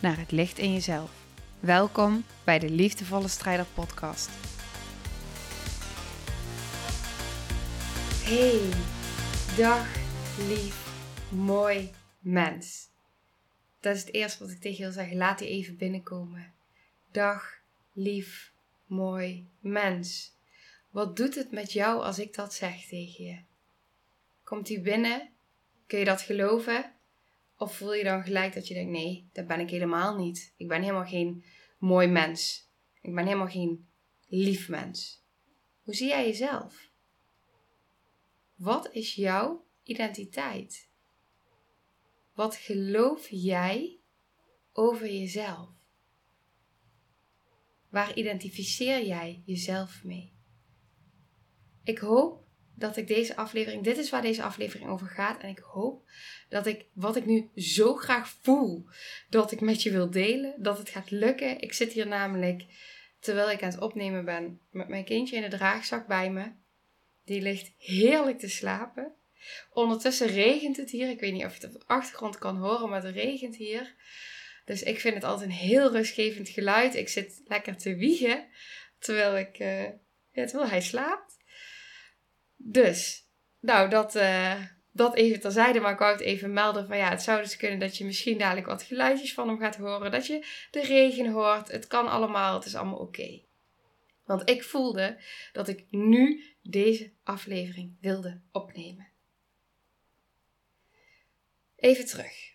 naar het licht in jezelf. Welkom bij de Liefdevolle Strijder Podcast. Hey, dag lief, mooi mens. Dat is het eerste wat ik tegen je wil zeggen. Laat die even binnenkomen. Dag lief, mooi mens. Wat doet het met jou als ik dat zeg tegen je? Komt die binnen? Kun je dat geloven? Of voel je dan gelijk dat je denkt: nee, dat ben ik helemaal niet. Ik ben helemaal geen mooi mens. Ik ben helemaal geen lief mens. Hoe zie jij jezelf? Wat is jouw identiteit? Wat geloof jij over jezelf? Waar identificeer jij jezelf mee? Ik hoop dat ik deze aflevering, dit is waar deze aflevering over gaat. En ik hoop dat ik wat ik nu zo graag voel, dat ik met je wil delen, dat het gaat lukken. Ik zit hier namelijk, terwijl ik aan het opnemen ben, met mijn kindje in de draagzak bij me. Die ligt heerlijk te slapen. Ondertussen regent het hier. Ik weet niet of je het op de achtergrond kan horen, maar het regent hier. Dus ik vind het altijd een heel rustgevend geluid. Ik zit lekker te wiegen terwijl, ik, uh, ja, terwijl hij slaapt. Dus, nou, dat, uh, dat even terzijde. Maar ik wou het even melden van ja, het zou dus kunnen dat je misschien dadelijk wat geluidjes van hem gaat horen. Dat je de regen hoort. Het kan allemaal, het is allemaal oké. Want ik voelde dat ik nu deze aflevering wilde opnemen. Even terug.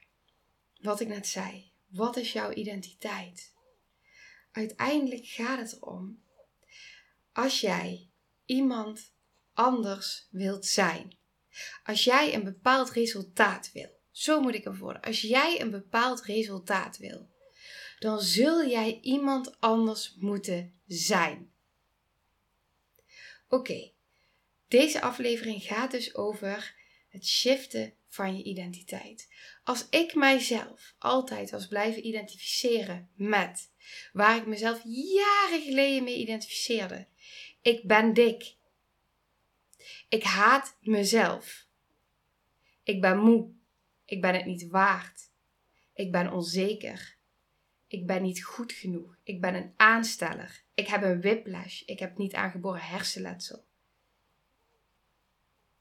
Wat ik net zei. Wat is jouw identiteit? Uiteindelijk gaat het erom. Als jij iemand anders wilt zijn. Als jij een bepaald resultaat wil. Zo moet ik worden. Als jij een bepaald resultaat wil, dan zul jij iemand anders moeten zijn. Oké, deze aflevering gaat dus over het shiften van je identiteit. Als ik mijzelf altijd was blijven identificeren met waar ik mezelf jaren geleden mee identificeerde. Ik ben dik. Ik haat mezelf. Ik ben moe. Ik ben het niet waard. Ik ben onzeker. Ik ben niet goed genoeg. Ik ben een aansteller. Ik heb een whiplash. Ik heb niet aangeboren hersenletsel.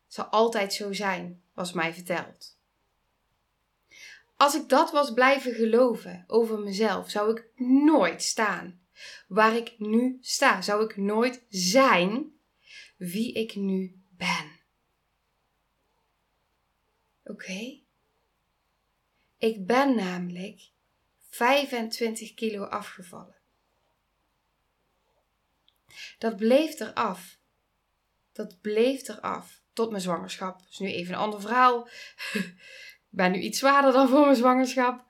Zal altijd zo zijn, was mij verteld. Als ik dat was blijven geloven over mezelf, zou ik nooit staan waar ik nu sta. Zou ik nooit zijn wie ik nu ben. Oké? Ik ben namelijk 25 kilo afgevallen. Dat bleef eraf. Dat bleef eraf. Tot mijn zwangerschap. Dat is nu even een ander verhaal. ik ben nu iets zwaarder dan voor mijn zwangerschap.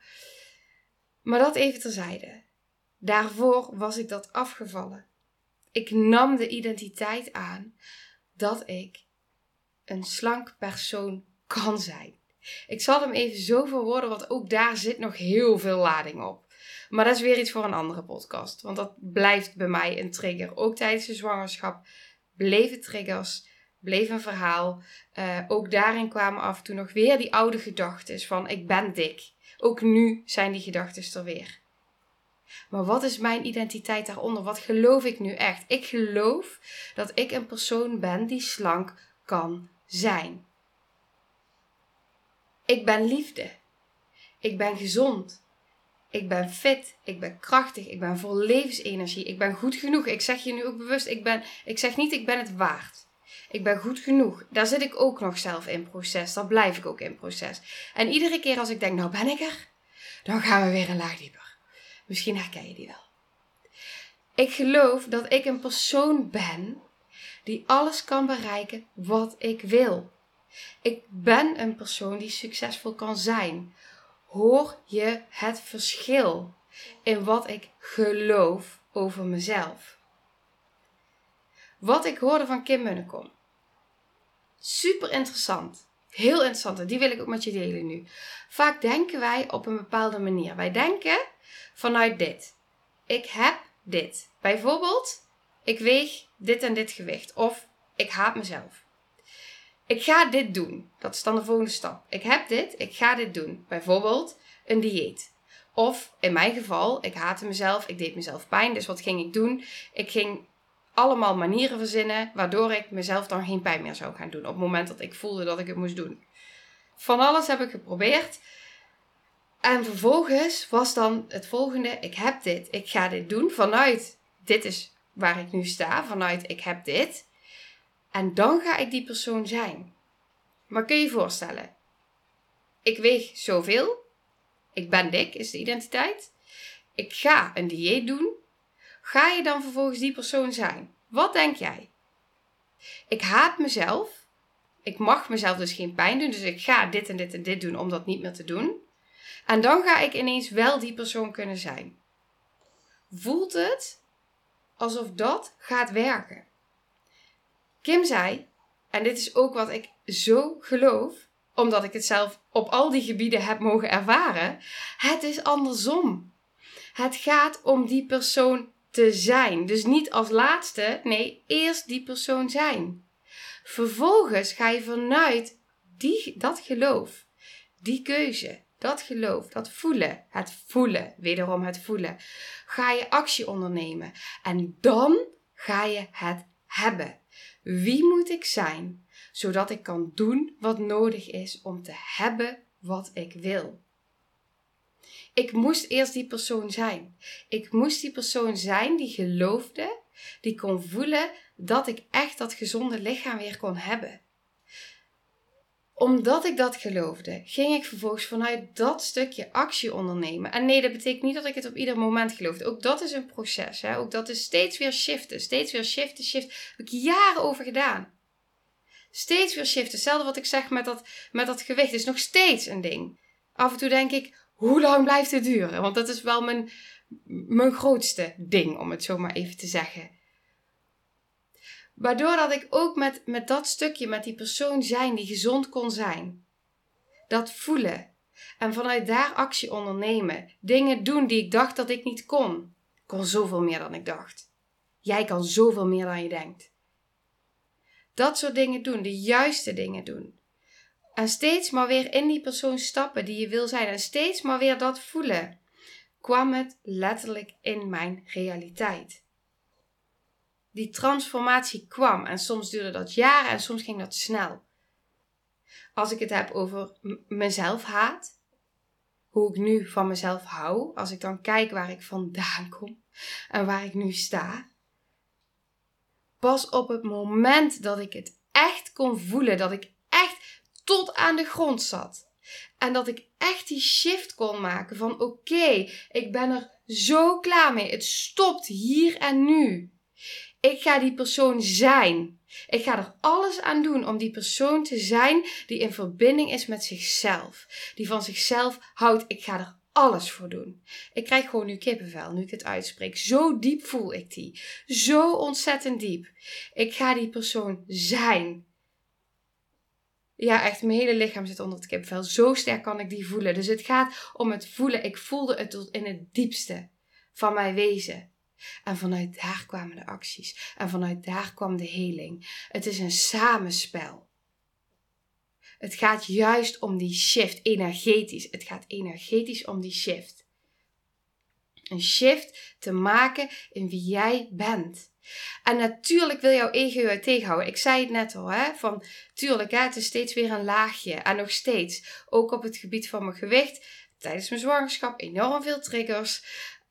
Maar dat even terzijde. Daarvoor was ik dat afgevallen. Ik nam de identiteit aan dat ik een slank persoon kan zijn. Ik zal hem even zo verwoorden, want ook daar zit nog heel veel lading op. Maar dat is weer iets voor een andere podcast. Want dat blijft bij mij een trigger. Ook tijdens de zwangerschap bleven triggers, bleef een verhaal. Uh, ook daarin kwamen af en toe nog weer die oude gedachten van ik ben dik. Ook nu zijn die gedachten er weer. Maar wat is mijn identiteit daaronder? Wat geloof ik nu echt? Ik geloof dat ik een persoon ben die slank kan zijn. Ik ben liefde. Ik ben gezond. Ik ben fit. Ik ben krachtig. Ik ben vol levensenergie. Ik ben goed genoeg. Ik zeg je nu ook bewust, ik, ben, ik zeg niet ik ben het waard. Ik ben goed genoeg. Daar zit ik ook nog zelf in proces. Daar blijf ik ook in proces. En iedere keer als ik denk, nou ben ik er, dan gaan we weer een laag dieper. Misschien herken je die wel. Ik geloof dat ik een persoon ben die alles kan bereiken wat ik wil. Ik ben een persoon die succesvol kan zijn. hoor je het verschil in wat ik geloof over mezelf. Wat ik hoorde van Kim Munnekom. Super interessant. Heel interessant. En die wil ik ook met je delen nu. Vaak denken wij op een bepaalde manier. Wij denken vanuit dit. Ik heb dit. Bijvoorbeeld, ik weeg dit en dit gewicht. Of ik haat mezelf. Ik ga dit doen. Dat is dan de volgende stap. Ik heb dit, ik ga dit doen. Bijvoorbeeld een dieet. Of in mijn geval, ik haatte mezelf, ik deed mezelf pijn. Dus wat ging ik doen? Ik ging allemaal manieren verzinnen waardoor ik mezelf dan geen pijn meer zou gaan doen. Op het moment dat ik voelde dat ik het moest doen. Van alles heb ik geprobeerd. En vervolgens was dan het volgende: ik heb dit, ik ga dit doen. Vanuit dit is waar ik nu sta, vanuit ik heb dit. En dan ga ik die persoon zijn. Maar kun je je voorstellen? Ik weeg zoveel. Ik ben dik, is de identiteit. Ik ga een dieet doen. Ga je dan vervolgens die persoon zijn? Wat denk jij? Ik haat mezelf. Ik mag mezelf dus geen pijn doen. Dus ik ga dit en dit en dit doen om dat niet meer te doen. En dan ga ik ineens wel die persoon kunnen zijn. Voelt het alsof dat gaat werken? Kim zei, en dit is ook wat ik zo geloof, omdat ik het zelf op al die gebieden heb mogen ervaren, het is andersom. Het gaat om die persoon te zijn. Dus niet als laatste, nee, eerst die persoon zijn. Vervolgens ga je vanuit die, dat geloof, die keuze, dat geloof, dat voelen, het voelen, wederom het voelen, ga je actie ondernemen. En dan ga je het hebben. Wie moet ik zijn, zodat ik kan doen wat nodig is om te hebben wat ik wil? Ik moest eerst die persoon zijn. Ik moest die persoon zijn die geloofde, die kon voelen dat ik echt dat gezonde lichaam weer kon hebben omdat ik dat geloofde, ging ik vervolgens vanuit dat stukje actie ondernemen. En nee, dat betekent niet dat ik het op ieder moment geloofde. Ook dat is een proces. Hè? Ook dat is steeds weer shiften. Steeds weer shiften, shiften. Daar heb ik jaren over gedaan. Steeds weer shiften. Hetzelfde wat ik zeg met dat, met dat gewicht. is nog steeds een ding. Af en toe denk ik, hoe lang blijft het duren? Want dat is wel mijn, mijn grootste ding, om het zo maar even te zeggen. Waardoor dat ik ook met, met dat stukje, met die persoon zijn die gezond kon zijn. Dat voelen. En vanuit daar actie ondernemen. Dingen doen die ik dacht dat ik niet kon. Ik kon zoveel meer dan ik dacht. Jij kan zoveel meer dan je denkt. Dat soort dingen doen, de juiste dingen doen. En steeds maar weer in die persoon stappen die je wil zijn. En steeds maar weer dat voelen. Kwam het letterlijk in mijn realiteit die transformatie kwam. En soms duurde dat jaren en soms ging dat snel. Als ik het heb over mezelf haat, hoe ik nu van mezelf hou, als ik dan kijk waar ik vandaan kom en waar ik nu sta. Pas op het moment dat ik het echt kon voelen, dat ik echt tot aan de grond zat. En dat ik echt die shift kon maken van oké, ik ben er zo klaar mee. Het stopt hier en nu. Ik ga die persoon zijn. Ik ga er alles aan doen om die persoon te zijn die in verbinding is met zichzelf. Die van zichzelf houdt. Ik ga er alles voor doen. Ik krijg gewoon nu kippenvel nu ik het uitspreek. Zo diep voel ik die. Zo ontzettend diep. Ik ga die persoon zijn. Ja, echt, mijn hele lichaam zit onder het kippenvel. Zo sterk kan ik die voelen. Dus het gaat om het voelen. Ik voelde het tot in het diepste van mijn wezen. En vanuit daar kwamen de acties. En vanuit daar kwam de heling. Het is een samenspel. Het gaat juist om die shift, energetisch. Het gaat energetisch om die shift. Een shift te maken in wie jij bent. En natuurlijk wil jouw ego tegenhouden. Ik zei het net al, hè? Van tuurlijk, hè, het is steeds weer een laagje. En nog steeds, ook op het gebied van mijn gewicht, tijdens mijn zwangerschap, enorm veel triggers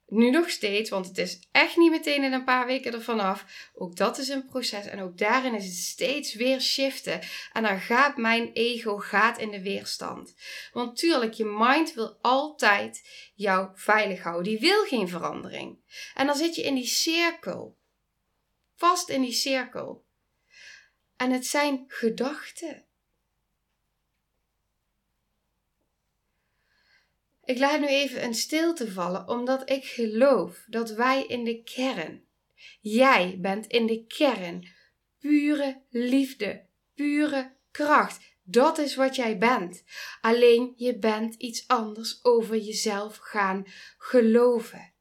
nu nog steeds, want het is echt niet meteen in een paar weken ervan af. Ook dat is een proces en ook daarin is het steeds weer shiften. En dan gaat mijn ego gaat in de weerstand. Want tuurlijk, je mind wil altijd jou veilig houden. Die wil geen verandering. En dan zit je in die cirkel. Vast in die cirkel. En het zijn gedachten. Ik laat nu even een stilte vallen, omdat ik geloof dat wij in de kern, jij bent in de kern, pure liefde, pure kracht. Dat is wat jij bent. Alleen je bent iets anders over jezelf gaan geloven.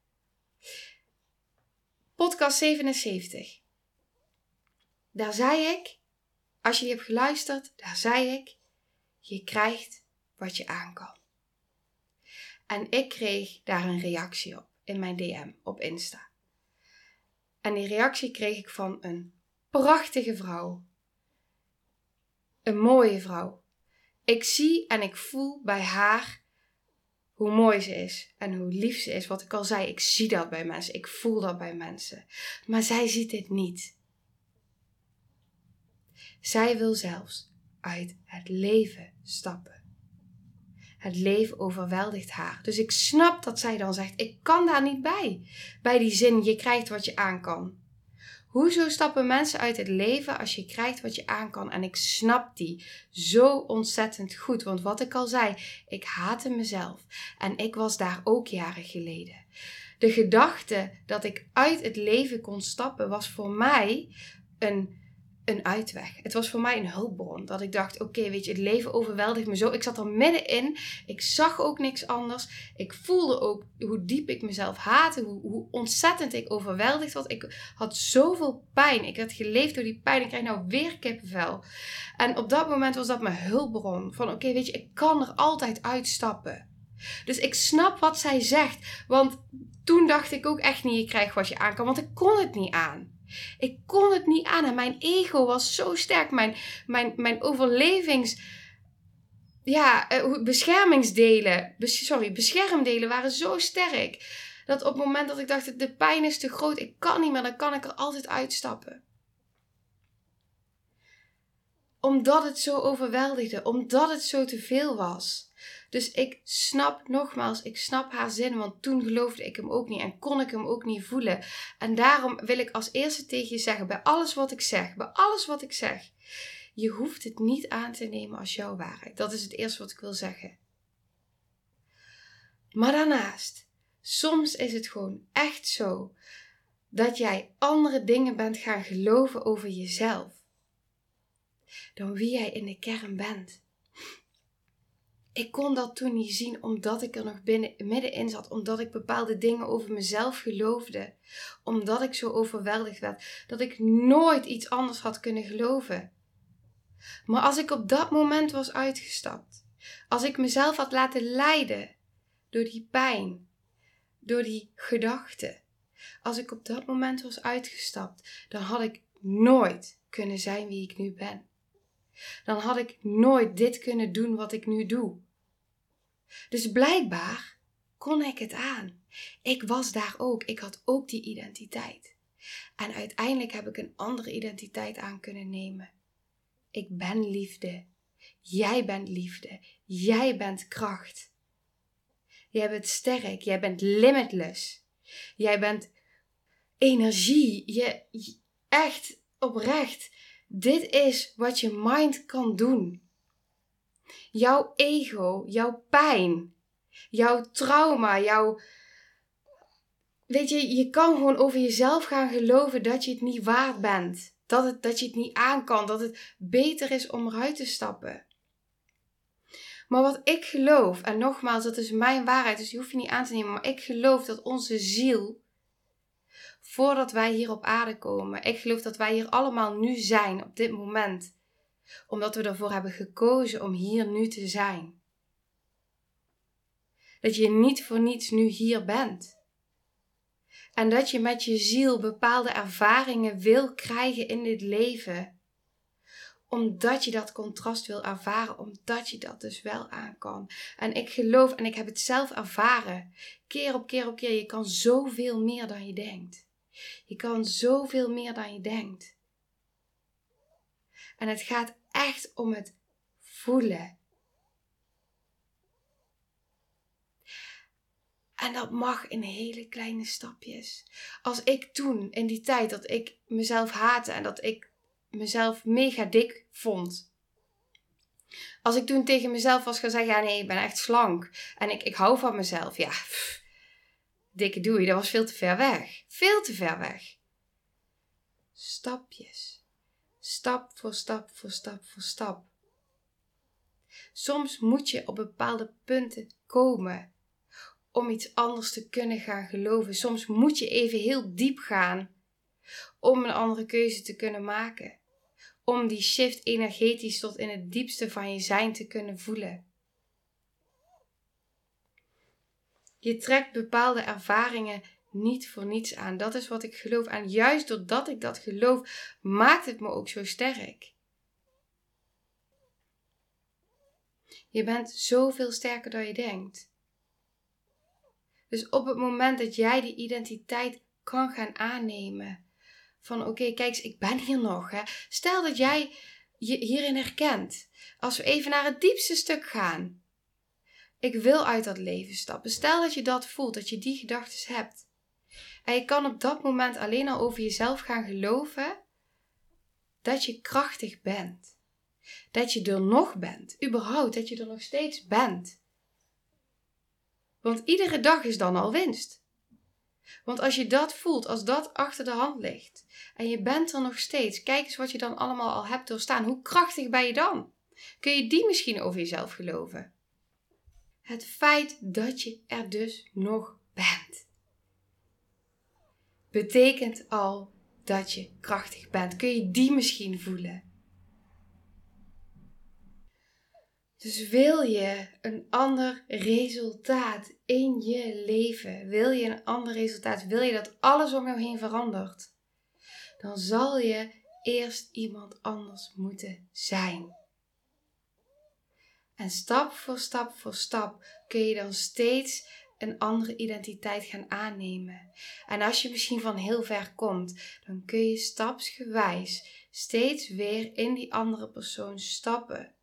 Podcast 77. Daar zei ik, als je hebt geluisterd, daar zei ik, je krijgt wat je aan kan. En ik kreeg daar een reactie op in mijn DM op Insta. En die reactie kreeg ik van een prachtige vrouw. Een mooie vrouw. Ik zie en ik voel bij haar hoe mooi ze is en hoe lief ze is. Wat ik al zei, ik zie dat bij mensen, ik voel dat bij mensen. Maar zij ziet dit niet. Zij wil zelfs uit het leven stappen. Het leven overweldigt haar. Dus ik snap dat zij dan zegt: Ik kan daar niet bij. Bij die zin: Je krijgt wat je aan kan. Hoezo stappen mensen uit het leven als je krijgt wat je aan kan? En ik snap die zo ontzettend goed. Want wat ik al zei, ik haatte mezelf. En ik was daar ook jaren geleden. De gedachte dat ik uit het leven kon stappen was voor mij een een uitweg. Het was voor mij een hulpbron. Dat ik dacht, oké, weet je, het leven overweldigt me zo. Ik zat er middenin. Ik zag ook niks anders. Ik voelde ook hoe diep ik mezelf haatte. Hoe, hoe ontzettend ik overweldigd was. Ik had zoveel pijn. Ik had geleefd door die pijn. Ik krijg nou weer kippenvel. En op dat moment was dat mijn hulpbron. Van oké, weet je, ik kan er altijd uitstappen. Dus ik snap wat zij zegt. Want toen dacht ik ook echt niet, je krijgt wat je aan kan. Want ik kon het niet aan. Ik kon het niet aan en mijn ego was zo sterk. Mijn, mijn, mijn overlevings. Ja, uh, beschermingsdelen. sorry, beschermdelen waren zo sterk. Dat op het moment dat ik dacht, de pijn is te groot, ik kan niet meer, dan kan ik er altijd uitstappen. Omdat het zo overweldigde, omdat het zo te veel was. Dus ik snap nogmaals, ik snap haar zin, want toen geloofde ik hem ook niet en kon ik hem ook niet voelen. En daarom wil ik als eerste tegen je zeggen, bij alles wat ik zeg, bij alles wat ik zeg, je hoeft het niet aan te nemen als jouw waarheid. Dat is het eerste wat ik wil zeggen. Maar daarnaast, soms is het gewoon echt zo dat jij andere dingen bent gaan geloven over jezelf dan wie jij in de kern bent ik kon dat toen niet zien omdat ik er nog binnen, middenin zat. Omdat ik bepaalde dingen over mezelf geloofde. Omdat ik zo overweldigd werd. Dat ik nooit iets anders had kunnen geloven. Maar als ik op dat moment was uitgestapt. Als ik mezelf had laten leiden door die pijn. Door die gedachten. Als ik op dat moment was uitgestapt. Dan had ik nooit kunnen zijn wie ik nu ben dan had ik nooit dit kunnen doen wat ik nu doe. Dus blijkbaar kon ik het aan. Ik was daar ook. Ik had ook die identiteit. En uiteindelijk heb ik een andere identiteit aan kunnen nemen. Ik ben liefde. Jij bent liefde. Jij bent kracht. Jij bent sterk. Jij bent limitless. Jij bent energie. Je, echt oprecht. Dit is wat je mind kan doen. Jouw ego, jouw pijn, jouw trauma, jouw. Weet je, je kan gewoon over jezelf gaan geloven dat je het niet waard bent. Dat, het, dat je het niet aan kan. Dat het beter is om eruit te stappen. Maar wat ik geloof, en nogmaals, dat is mijn waarheid, dus die hoef je niet aan te nemen. Maar ik geloof dat onze ziel voordat wij hier op aarde komen. Ik geloof dat wij hier allemaal nu zijn, op dit moment. Omdat we ervoor hebben gekozen om hier nu te zijn. Dat je niet voor niets nu hier bent. En dat je met je ziel bepaalde ervaringen wil krijgen in dit leven. Omdat je dat contrast wil ervaren, omdat je dat dus wel aan kan. En ik geloof, en ik heb het zelf ervaren, keer op keer op keer, je kan zoveel meer dan je denkt. Je kan zoveel meer dan je denkt. En het gaat echt om het voelen. En dat mag in hele kleine stapjes. Als ik toen, in die tijd dat ik mezelf haatte en dat ik mezelf mega dik vond. Als ik toen tegen mezelf was gaan zeggen, ja nee, ik ben echt slank. En ik, ik hou van mezelf. Ja, dikke doei, dat was veel te ver weg. Veel te ver weg. Stapjes. Stap voor stap voor stap voor stap. Soms moet je op bepaalde punten komen om iets anders te kunnen gaan geloven. Soms moet je even heel diep gaan om een andere keuze te kunnen maken. Om die shift energetisch tot in het diepste van je zijn te kunnen voelen. Je trekt bepaalde ervaringen niet voor niets aan. Dat is wat ik geloof. En juist doordat ik dat geloof, maakt het me ook zo sterk. Je bent zoveel sterker dan je denkt. Dus op het moment dat jij die identiteit kan gaan aannemen. Van oké, kijk ik ben hier nog. Hè. Stel dat jij je hierin herkent. Als we even naar het diepste stuk gaan. Ik wil uit dat leven stappen. Stel dat je dat voelt, dat je die gedachten hebt. En je kan op dat moment alleen al over jezelf gaan geloven dat je krachtig bent. Dat je er nog bent. Überhaupt, dat je er nog steeds bent. Want iedere dag is dan al winst. Want als je dat voelt, als dat achter de hand ligt en je bent er nog steeds, kijk eens wat je dan allemaal al hebt doorstaan. Hoe krachtig ben je dan? Kun je die misschien over jezelf geloven? Het feit dat je er dus nog bent, betekent al dat je krachtig bent. Kun je die misschien voelen? Dus wil je een ander resultaat in je leven? Wil je een ander resultaat? Wil je dat alles om jou heen verandert? Dan zal je eerst iemand anders moeten zijn. En stap voor stap voor stap kun je dan steeds een andere identiteit gaan aannemen. En als je misschien van heel ver komt, dan kun je stapsgewijs steeds weer in die andere persoon stappen.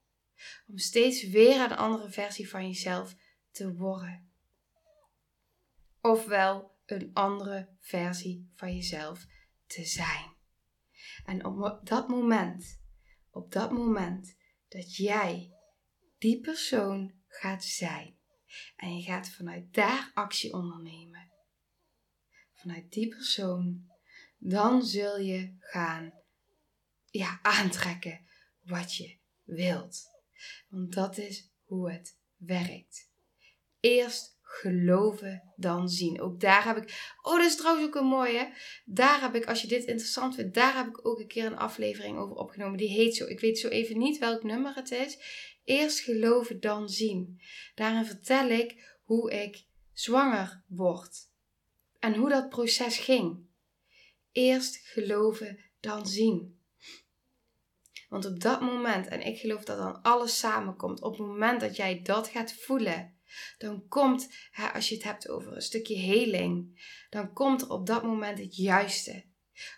Om steeds weer een andere versie van jezelf te worden. Ofwel een andere versie van jezelf te zijn. En op dat moment, op dat moment dat jij die persoon gaat zijn en je gaat vanuit daar actie ondernemen, vanuit die persoon, dan zul je gaan ja, aantrekken wat je wilt. Want dat is hoe het werkt. Eerst geloven, dan zien. Ook daar heb ik. Oh, dat is trouwens ook een mooie. Daar heb ik, als je dit interessant vindt, daar heb ik ook een keer een aflevering over opgenomen. Die heet zo. Ik weet zo even niet welk nummer het is. Eerst geloven, dan zien. Daarin vertel ik hoe ik zwanger word. En hoe dat proces ging. Eerst geloven, dan zien. Want op dat moment, en ik geloof dat dan alles samenkomt, op het moment dat jij dat gaat voelen, dan komt, als je het hebt over een stukje heling, dan komt er op dat moment het juiste.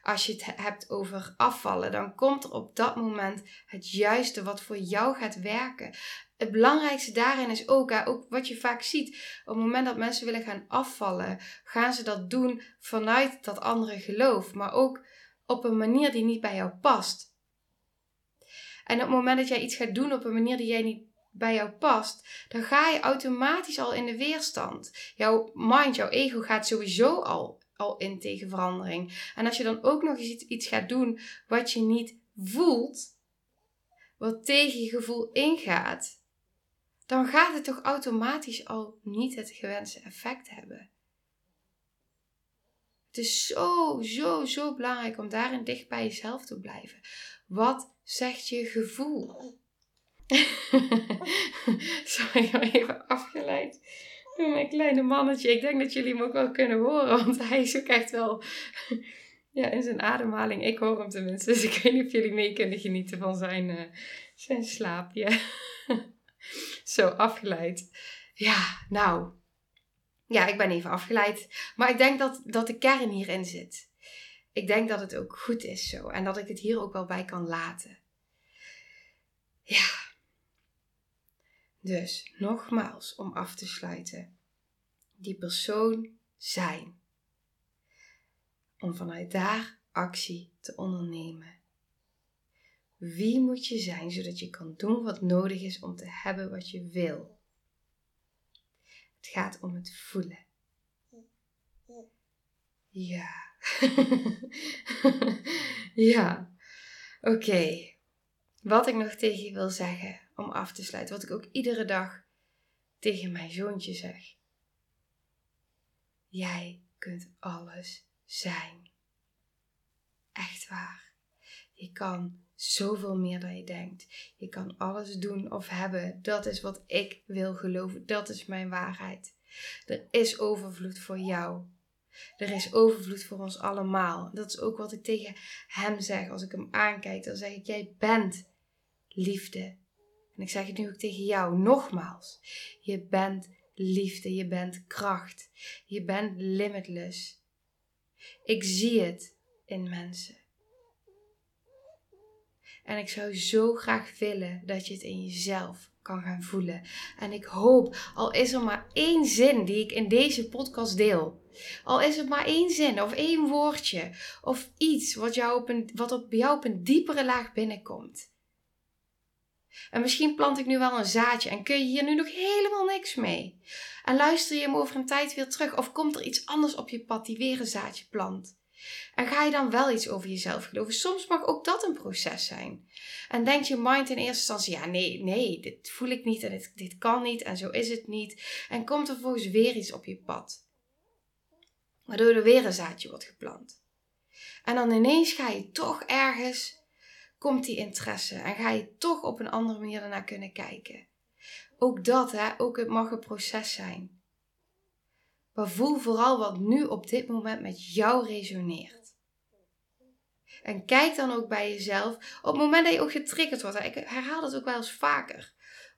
Als je het hebt over afvallen, dan komt er op dat moment het juiste wat voor jou gaat werken. Het belangrijkste daarin is ook, ook wat je vaak ziet, op het moment dat mensen willen gaan afvallen, gaan ze dat doen vanuit dat andere geloof, maar ook op een manier die niet bij jou past. En op het moment dat jij iets gaat doen op een manier die jij niet bij jou past, dan ga je automatisch al in de weerstand. Jouw mind, jouw ego gaat sowieso al, in tegen verandering. En als je dan ook nog eens iets gaat doen wat je niet voelt, wat tegen je gevoel ingaat, dan gaat het toch automatisch al niet het gewenste effect hebben. Het is zo, zo, zo belangrijk om daarin dicht bij jezelf te blijven. Wat zegt je gevoel? Sorry, ik ben even afgeleid mijn kleine mannetje. Ik denk dat jullie hem ook wel kunnen horen, want hij is ook echt wel ja, in zijn ademhaling. Ik hoor hem tenminste, dus ik weet niet of jullie mee kunnen genieten van zijn, uh, zijn slaapje. Zo, afgeleid. Ja, nou. Ja, ik ben even afgeleid. Maar ik denk dat, dat de kern hierin zit. Ik denk dat het ook goed is zo. En dat ik het hier ook wel bij kan laten. Ja. Dus nogmaals om af te sluiten. Die persoon zijn. Om vanuit daar actie te ondernemen. Wie moet je zijn zodat je kan doen wat nodig is om te hebben wat je wil? Het gaat om het voelen. Ja. ja. Oké. Wat ik nog tegen je wil zeggen om af te sluiten, wat ik ook iedere dag tegen mijn zoontje zeg. Jij kunt alles zijn. Echt waar. Je kan zoveel meer dan je denkt. Je kan alles doen of hebben. Dat is wat ik wil geloven. Dat is mijn waarheid. Er is overvloed voor jou. Er is overvloed voor ons allemaal. Dat is ook wat ik tegen hem zeg als ik hem aankijk. Dan zeg ik: Jij bent liefde. En ik zeg het nu ook tegen jou nogmaals. Je bent liefde. Je bent kracht. Je bent limitless. Ik zie het in mensen. En ik zou zo graag willen dat je het in jezelf kan gaan voelen. En ik hoop, al is er maar één zin die ik in deze podcast deel. Al is het maar één zin of één woordje of iets wat, jou op een, wat op jou op een diepere laag binnenkomt. En misschien plant ik nu wel een zaadje en kun je hier nu nog helemaal niks mee. En luister je hem over een tijd weer terug of komt er iets anders op je pad die weer een zaadje plant. En ga je dan wel iets over jezelf geloven? Soms mag ook dat een proces zijn. En denkt je mind in eerste instantie, ja nee, nee, dit voel ik niet en dit, dit kan niet en zo is het niet. En komt er volgens weer iets op je pad. Waardoor er weer een zaadje wordt geplant. En dan ineens ga je toch ergens, komt die interesse en ga je toch op een andere manier daarnaar kunnen kijken. Ook dat, hè, ook het mag een proces zijn. Maar voel vooral wat nu op dit moment met jou resoneert. En kijk dan ook bij jezelf. Op het moment dat je ook getriggerd wordt. Ik herhaal dat ook wel eens vaker.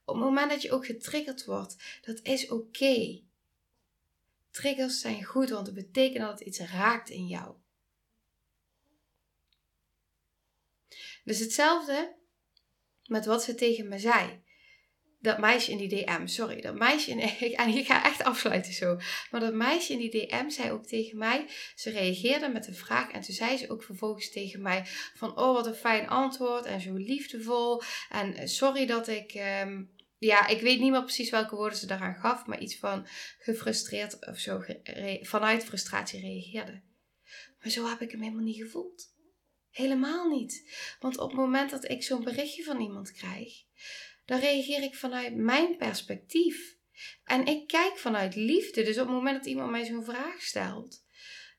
Op het moment dat je ook getriggerd wordt. Dat is oké. Triggers zijn goed, want het betekent dat het iets raakt in jou. Dus hetzelfde met wat ze tegen me zei dat meisje in die DM, sorry, dat meisje in, en ik ga echt afsluiten zo, maar dat meisje in die DM zei ook tegen mij, ze reageerde met een vraag en toen zei ze ook vervolgens tegen mij van, oh wat een fijn antwoord en zo liefdevol en sorry dat ik, ehm, ja, ik weet niet meer precies welke woorden ze daaraan gaf, maar iets van gefrustreerd of zo, vanuit frustratie reageerde. Maar zo heb ik hem helemaal niet gevoeld. Helemaal niet. Want op het moment dat ik zo'n berichtje van iemand krijg, dan reageer ik vanuit mijn perspectief. En ik kijk vanuit liefde. Dus op het moment dat iemand mij zo'n vraag stelt,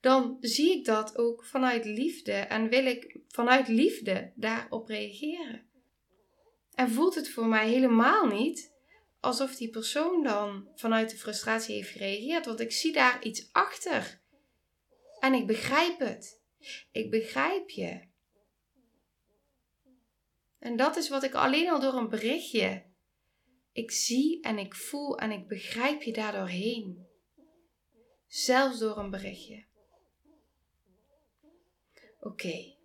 dan zie ik dat ook vanuit liefde en wil ik vanuit liefde daarop reageren. En voelt het voor mij helemaal niet alsof die persoon dan vanuit de frustratie heeft gereageerd, want ik zie daar iets achter. En ik begrijp het. Ik begrijp je. En dat is wat ik alleen al door een berichtje. Ik zie en ik voel en ik begrijp je daardoor heen. Zelfs door een berichtje. Oké.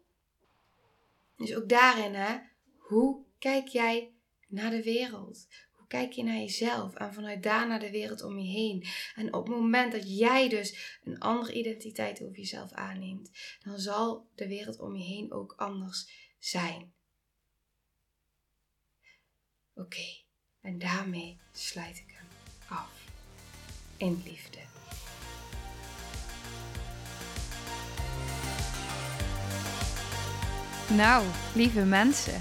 Dus ook daarin, hè, hoe kijk jij naar de wereld? Kijk je naar jezelf en vanuit daar naar de wereld om je heen? En op het moment dat jij dus een andere identiteit over jezelf aanneemt, dan zal de wereld om je heen ook anders zijn. Oké, en daarmee sluit ik hem af. In liefde. Nou, lieve mensen,